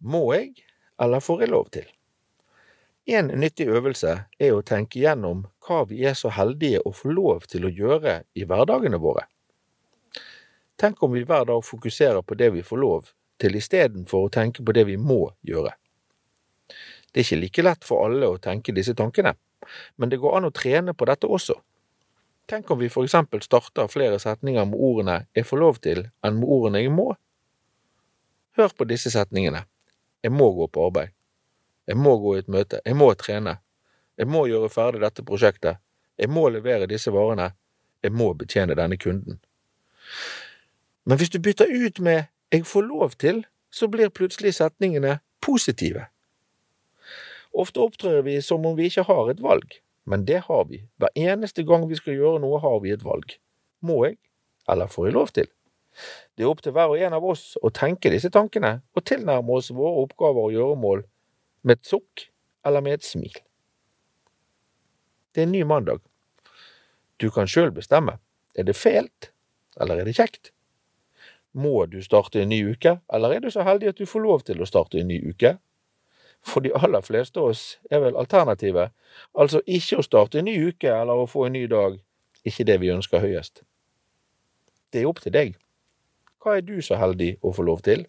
Må jeg, eller får jeg lov til? En nyttig øvelse er å tenke gjennom hva vi er så heldige å få lov til å gjøre i hverdagene våre. Tenk om vi hver dag fokuserer på det vi får lov til istedenfor å tenke på det vi må gjøre. Det er ikke like lett for alle å tenke disse tankene, men det går an å trene på dette også. Tenk om vi for eksempel starter flere setninger med ordene jeg får lov til enn med ordene jeg må. Hør på disse setningene. Jeg må gå på arbeid. Jeg må gå i et møte. Jeg må trene. Jeg må gjøre ferdig dette prosjektet. Jeg må levere disse varene. Jeg må betjene denne kunden. Men hvis du bytter ut med jeg får lov til, så blir plutselig setningene positive. Ofte opptrer vi som om vi ikke har et valg, men det har vi. Hver eneste gang vi skal gjøre noe, har vi et valg. Må jeg, eller får jeg lov til? Det er opp til hver og en av oss å tenke disse tankene og tilnærme oss våre oppgaver og gjøremål med et sukk eller med et smil. Det er en ny mandag. Du kan sjøl bestemme. Er det fælt, eller er det kjekt? Må du starte en ny uke, eller er du så heldig at du får lov til å starte en ny uke? For de aller fleste av oss er vel alternativet, altså ikke å starte en ny uke eller å få en ny dag, ikke det vi ønsker høyest. Det er opp til deg. Hva er du så heldig å få lov til?